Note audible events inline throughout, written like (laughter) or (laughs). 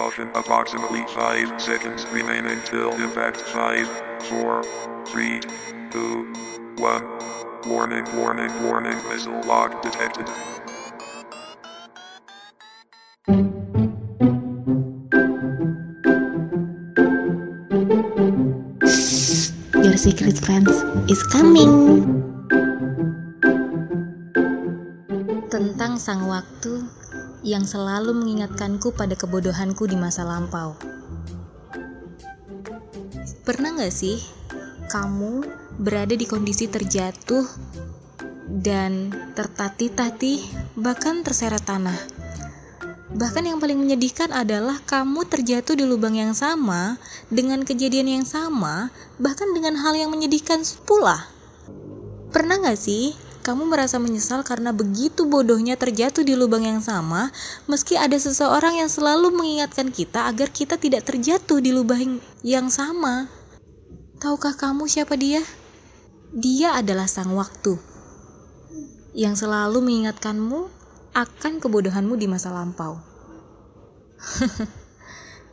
Caution approximately 5 seconds remain until impact 5, 4, 3, 2, 1. Warning, warning, warning, missile lock detected. Your secret friends is coming. Tentang sang waktu yang selalu mengingatkanku pada kebodohanku di masa lampau. Pernah gak sih kamu berada di kondisi terjatuh dan tertatih-tatih bahkan terseret tanah? Bahkan yang paling menyedihkan adalah kamu terjatuh di lubang yang sama, dengan kejadian yang sama, bahkan dengan hal yang menyedihkan pula. Pernah gak sih kamu merasa menyesal karena begitu bodohnya terjatuh di lubang yang sama, meski ada seseorang yang selalu mengingatkan kita agar kita tidak terjatuh di lubang yang sama? Tahukah kamu siapa dia? Dia adalah sang waktu yang selalu mengingatkanmu akan kebodohanmu di masa lampau. (laughs)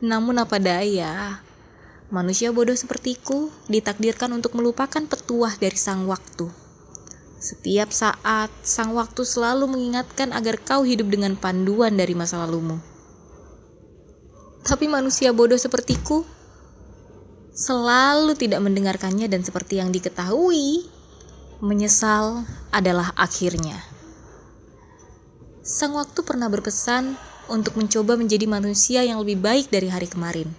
Namun apa daya, manusia bodoh sepertiku ditakdirkan untuk melupakan petuah dari sang waktu. Setiap saat, sang waktu selalu mengingatkan agar kau hidup dengan panduan dari masa lalumu. Tapi manusia bodoh sepertiku selalu tidak mendengarkannya dan seperti yang diketahui, menyesal adalah akhirnya. Sang waktu pernah berpesan untuk mencoba menjadi manusia yang lebih baik dari hari kemarin.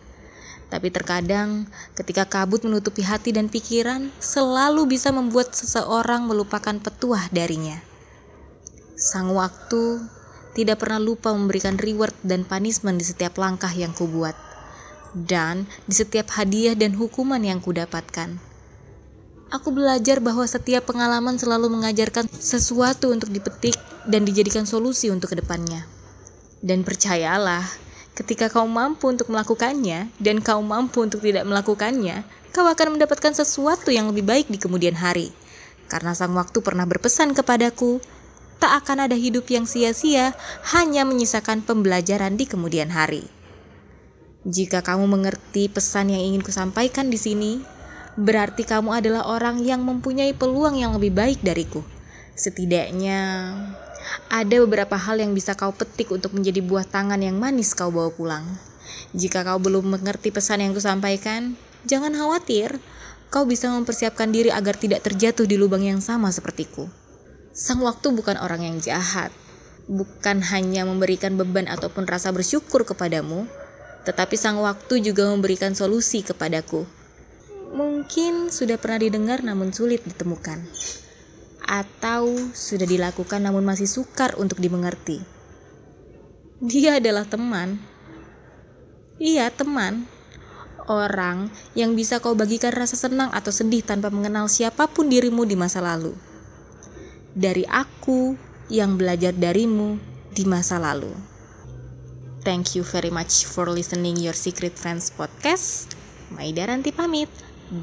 Tapi terkadang, ketika kabut menutupi hati dan pikiran, selalu bisa membuat seseorang melupakan petuah darinya. Sang waktu tidak pernah lupa memberikan reward dan punishment di setiap langkah yang kubuat, dan di setiap hadiah dan hukuman yang kudapatkan. Aku belajar bahwa setiap pengalaman selalu mengajarkan sesuatu untuk dipetik dan dijadikan solusi untuk ke depannya. Dan percayalah, ketika kau mampu untuk melakukannya dan kau mampu untuk tidak melakukannya, kau akan mendapatkan sesuatu yang lebih baik di kemudian hari. Karena sang waktu pernah berpesan kepadaku, tak akan ada hidup yang sia-sia, hanya menyisakan pembelajaran di kemudian hari. Jika kamu mengerti pesan yang ingin kusampaikan di sini, berarti kamu adalah orang yang mempunyai peluang yang lebih baik dariku. Setidaknya, ada beberapa hal yang bisa kau petik untuk menjadi buah tangan yang manis kau bawa pulang. Jika kau belum mengerti pesan yang kusampaikan, jangan khawatir. Kau bisa mempersiapkan diri agar tidak terjatuh di lubang yang sama sepertiku. Sang waktu bukan orang yang jahat, bukan hanya memberikan beban ataupun rasa bersyukur kepadamu, tetapi sang waktu juga memberikan solusi kepadaku mungkin sudah pernah didengar namun sulit ditemukan, atau sudah dilakukan namun masih sukar untuk dimengerti. Dia adalah teman. Iya, teman. Orang yang bisa kau bagikan rasa senang atau sedih tanpa mengenal siapa pun dirimu di masa lalu. Dari aku yang belajar darimu di masa lalu. Thank you very much for listening your Secret Friends podcast. Maida Ranti pamit.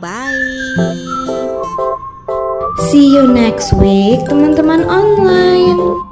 Bye. See you next week, teman-teman online.